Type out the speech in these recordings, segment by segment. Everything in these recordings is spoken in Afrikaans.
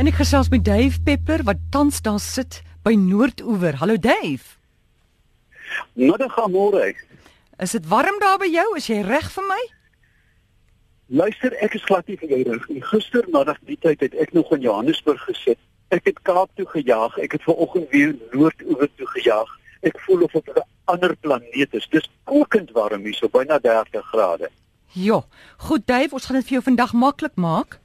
En ek gesels met Dave Pepper wat tans daar sit by Noordoewer. Hallo Dave. Middag môre. Is dit warm daar by jou? Is jy reg vir my? Luister, ek is glad nie vir jou reg nie. Gistermiddag die tyd het ek nog in Johannesburg gesit. Ek het Kaap toe gejaag. Ek het vanoggend weer Noordoewer toe gejaag. Ek voel of ek op 'n ander planeet is. Dis kokend warm hier, so byna 30 grade. Ja, goed Dave, ons gaan dit vir jou vandag maklik maak.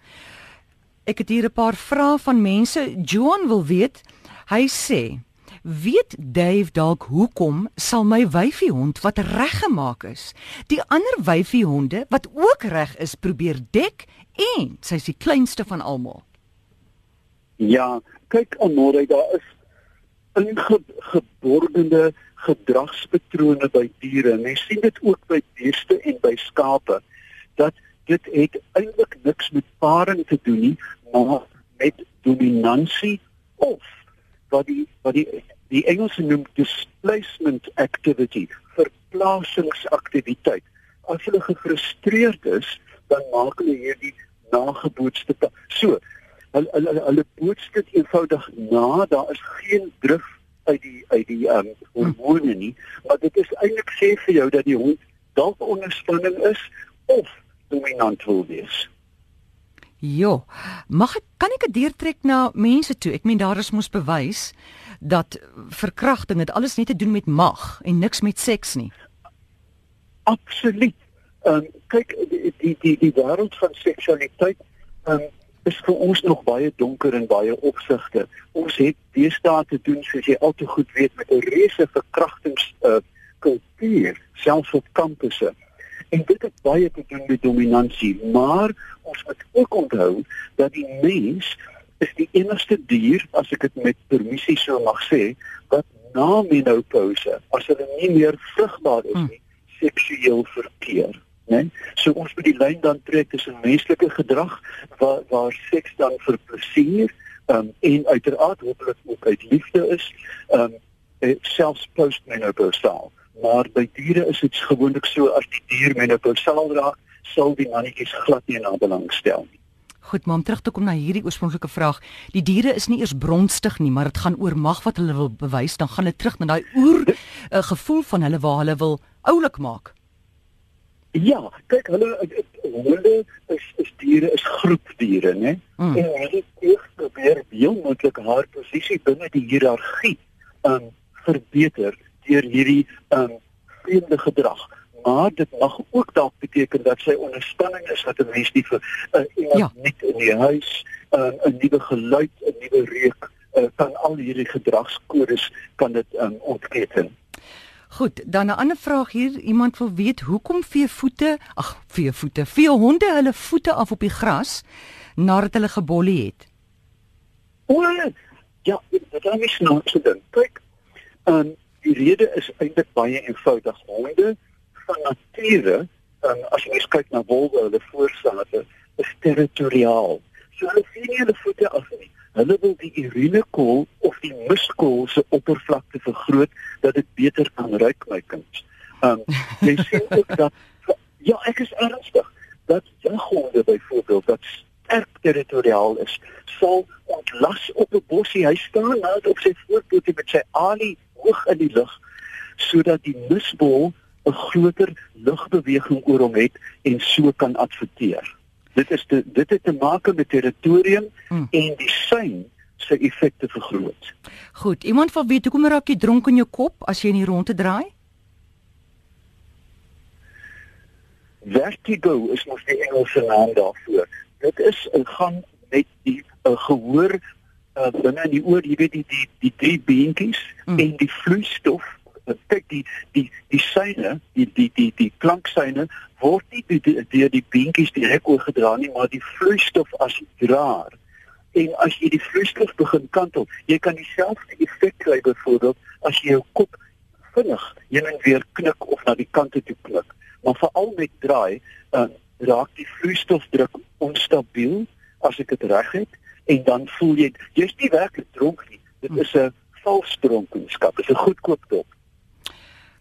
Ek het hier 'n paar vrae van mense. Joan wil weet. Hy sê: "Weet Dave dalk hoekom sal my wyfie hond wat reggemaak is, die ander wyfie honde wat ook reg is probeer dek en sy is die kleinste van almal?" Ja, kyk almore, daar is ingeborgde gedragspatrone by diere. Mens sien dit ook by beeste en by skape dat dit het eintlik niks met paring te doen nie, maar met dominansie of wat die wat die die Engelse noem displacement activity, verplasingsaktiwiteit. As hulle gefrustreerd is, dan maak hulle hierdie nagebootste. So, hulle hulle hulle boots dit eenvoudig na, daar is geen drif uit die uit die um hormone nie, maar dit is eintlik sê vir jou dat die hond dalk onder spanning is of dominant wil wees. Jo, mag ek kan ek dit deurtrek na mense toe? Ek meen daar is mos bewys dat verkrachting het alles net te doen met mag en niks met seks nie. Absoluut. Ehm um, kyk die die die, die wêreld van seksualiteit ehm um, is vir ons nog baie donker en baie opsigte. Ons het deesdae te doen soos jy al te goed weet met 'n reuse verkrachtings uh, kultuur selfs op kampusse. En dit het baie te doen met dominansie, maar ons moet ook onthou dat die mens is die enigste dier, as ek dit met permissie sou mag sê, wat na menopouse, as hulle nie meer vrugbaar is nie, seksueel verkeer, né? So ons moet die lyn dan trek tussen menslike gedrag waar waar seks dan vir plesier um, en uiteraard hopelik ook uit liefde is, um, selfs postmenopausal maar by diere is dit gewoonlik so as die dier menopausaal raak, sal die mannetjies glad nie na belang stel nie. Goed, maar om terug te kom na hierdie oorspronklike vraag, die diere is nie eers bronstig nie, maar dit gaan oor mag wat hulle wil bewys, dan gaan dit terug na daai oer uh, gevoel van hulle waar hulle wil oulik maak. Ja, kyk hulle hulle is is diere is groepdiere, né? Mm. En hulle probeer heel moontlik haar posisie binne die hiërargie um verbeter deur hierdie um vreemde gedrag. Maar dit mag ook dalk beteken dat sy onder spanning is dat 'n mens nie vir uh, iemand ja. nie in die huis uh, 'n uh, nuwe geluid, 'n nuwe reuk uh, kan al hierdie gedragskodes kan dit um, ontketen. Goed, dan 'n ander vraag hier. Iemand wil weet hoekom vee voete, ag, vee voete, vee honde hulle voete af op die gras nadat hulle gebollie het. O, ja, dit is nie snaaks ding. Kyk, ehm um, Die rede is eintlik baie eenvoudig. Honde van nature, um, as jy kyk na wolwe, hulle voorsate is territoriaal. So hulle sien nie hulle voete af nie. Hulle wil die urinekool of die muskool se oppervlakte vergroot dat dit beter kan ruik my kind. Um jy sien ook dat ja, ek is ernstig dat jaghonde byvoorbeeld dat sterk territoriaal is, sal ontlas op 'n bossie. Hy staan nou op sy voorpote met sy alie hoog in die lug sodat die musbol 'n groter lugbeweging oor hom het en so kan adverteer. Dit is te, dit het te maak met territorium hmm. en die sein se effekte vergroot. Goed, iemand wil weet hoekom raak jy dronk in jou kop as jy in die ronde draai? Vertigo is mos die Engelse naam daarvoor. Dit is 'n gang met die 'n gehoor uh, binne in die oor, jy weet die die die drie beentjies mm. en die vloeistof uh, kyk die die die syne, die die die die klanksyne word nie deur die, die beentjies direk oorgedra nie, maar die vloeistof as draer. En as jy die vloeistof begin kantel, jy kan dieselfde effek kry byvoorbeeld as jy jou kop vinnig heen en weer knik of na die kante toe knik. Maar veral met draai, uh, raak die vloeistofdruk onstabiel as ek dit reg het en dan voel jy jy's nie werklik dronk nie. Dit is 'n vals dronkenskap. Dit is 'n goedkoop dop.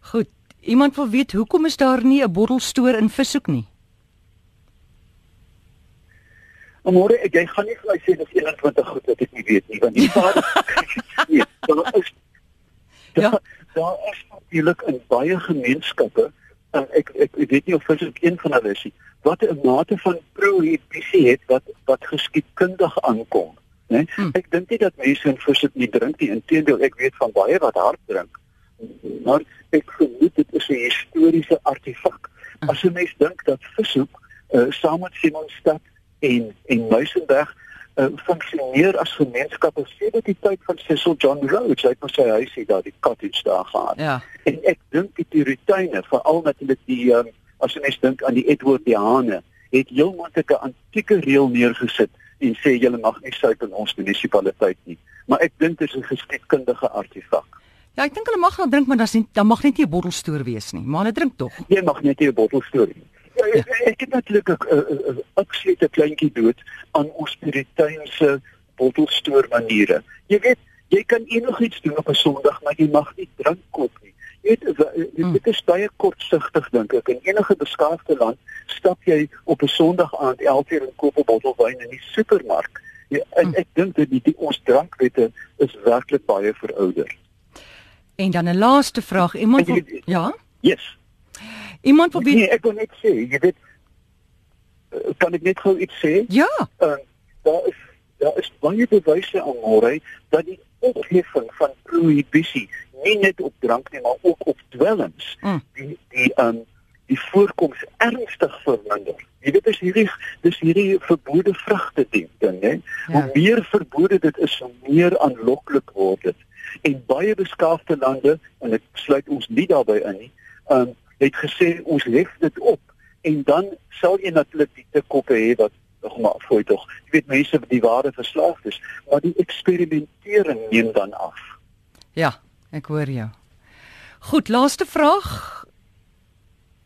Goed. Iemand wil weet hoekom is daar nie 'n bottelstoer in Vishoek nie? Môre ek jy gaan nie vir my sê dis 21 goed wat ek nie weet nie want die vader nee, daar is Ja. daar, daar is natuurlik in baie gemeenskappe en ek ek, ek weet nie of ook een van hulle is nie wat 'n mate van prohibisie het wat wat geskiedkundig aankom né? Hmm. ek dink nie dat mense in versit nie drink nie. Inteendeel ek weet van baie wat hard drink. Maar ek vermoed dit is 'n historiese artefak. As 'n mens dink dat vishoek uh, saam met Simonstad en en Muizenberg uh, funksioneer as gemeenskappe sedert die tyd van Cecil John Rhodes. Hy het mos sy huisie daar die cottage daar gehad. Ja. En ek dink die Puriteine, veral natuurlik die um, as jy mens dink aan die Edwardiane, het heel moontlik 'n antieke reël neergesit en sê julle mag nie suip in ons munisipaliteit nie. Maar ek dink dit is 'n geskiedkundige artefak. Ja, ek dink hulle mag wel drink, maar dan nie dan mag net nie 'n bottelstoer wees nie. Maar hulle drink tog. Jy mag net nie 'n bottel stoor nie. Ja, ek, ek het natuurlik 'n 'n absolute kleintjie dood aan ons Puriteinse bottelstoor maniere. Jy weet, jy kan enigiets doen op 'n Sondag, maar jy mag nie drank koop nie. Weet, w- Hmm. dit is baie kortsigtig dink ek. In enige beskaafde land stap jy op 'n Sondag aand 11:00 en koop 'n bottel wyn in die supermark. Ja, en Hmm. ek dink dat die, die ons drankwette is werklik baie verouderd. En dan 'n laaste vraag. Iemand wil, ja? Yes. Iemand wil Nee, ek wil net sê, jy weet eh, kan ek net gou iets sê? Ja. uh, daar is daar is baie bewyse aan môre dat die opheffing van prohibisie nie net op drank nie maar ook op dwelms Mm. die die um die voorkoms ernstig verminder. Jy weet dis hierdie dis hierdie verbode vrugte ding hè. Ja. Hoe meer verbode dit is, hoe meer aanloklik word dit. En baie beskaafde lande en ek sluit ons nie daarbey in nie, um het gesê ons hef dit op en dan sal jy natuurlik die te koppe hê wat nog maar afgooi tog. Jy weet mense wat die ware verslaaf is, maar die eksperimentering neem dan af. Ja, ek hoor jou. Goed, laaste vraag.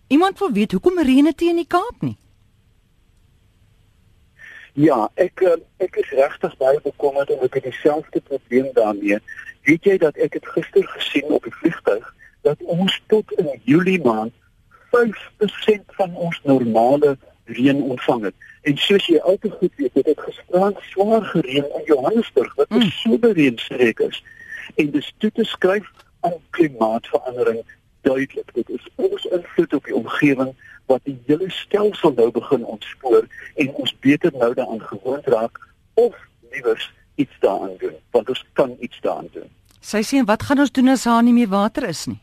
Iemand wil weet hoekom reën dit in die Kaap nie? Ja, ek eh, ek is regtig baie bekommerd en ek het dieselfde probleem daarmee. Weet jy dat ek het gister gesien op die vliegtuig dat ons tot in Julie maand 5% van ons normale reën ontvang het. En soos jy altyd goed weet, het dit gisterand swaar gereën in Johannesburg wat 'n Mm. soberreënstreek is. En dis toe te skryf aan klimaatsverandering duidelik. Dit is ons invloed op die omgewing wat die hele stelsel nou begin ontspoor en ons beter nou daaraan gewoond raak of liewers iets daaraan doen, want ons kan iets daaraan doen. Sy sê wat gaan ons doen as daar nie meer water is nie?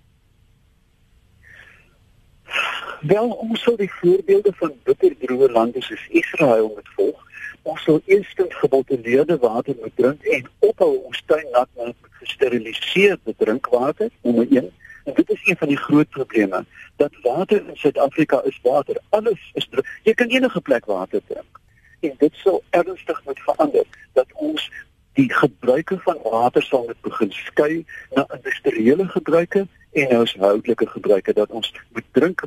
Wel, ons sal die voorbeelde van bitterdroë lande soos Israel moet volg. Ons sal eerstens gebottelede water moet drink en ophou ons tuin nat maak gesteriliseerde drinkwater, nommer 1. En dit is een van die groot probleme dat water in Suid-Afrika is water. Alles is jy kan enige plek water drink. En dit sal ernstig moet verander dat ons die gebruike van water sal moet begin skei na industriële gebruike en huishoudelike gebruike dat ons moet drink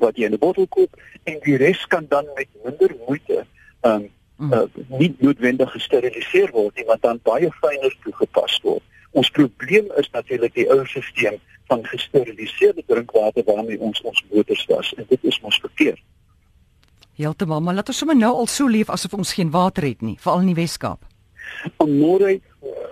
wat jy in 'n bottel koop en die res kan dan met minder moeite um uh, nie noodwendig gesteriliseer word nie want dan baie fyner toegepas word. Ons probleem is natuurlik die ou stelsel van gesteriliseerde drinkwater waarmee ons ons motors was en dit is mos verkeerd. Heeltemal, maar laat ons sommer nou al so leef asof ons geen water het nie, veral in die Wes-Kaap. Môre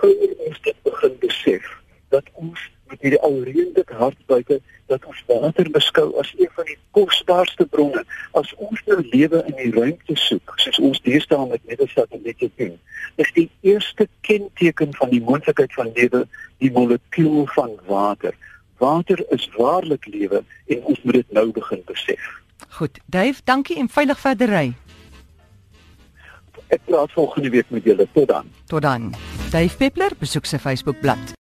hoe ons dit begin besef dat ons met hierdie alreeds hart buite dat ons water beskou as een van die kosbaarste bronne. As ons nou lewe in die ruimte soek, soos ons deesdae met metasatelliete doen, is die eerste kenteken van die moontlikheid van lewe die molekuul van water. Water is waarlik lewe en ons moet dit nou begin besef. Goed, Dave, dankie en veilig verder ry. Ek praat volgende week met julle. Tot dan. Tot dan. Dave Peppler besoek sy Facebook bladsy.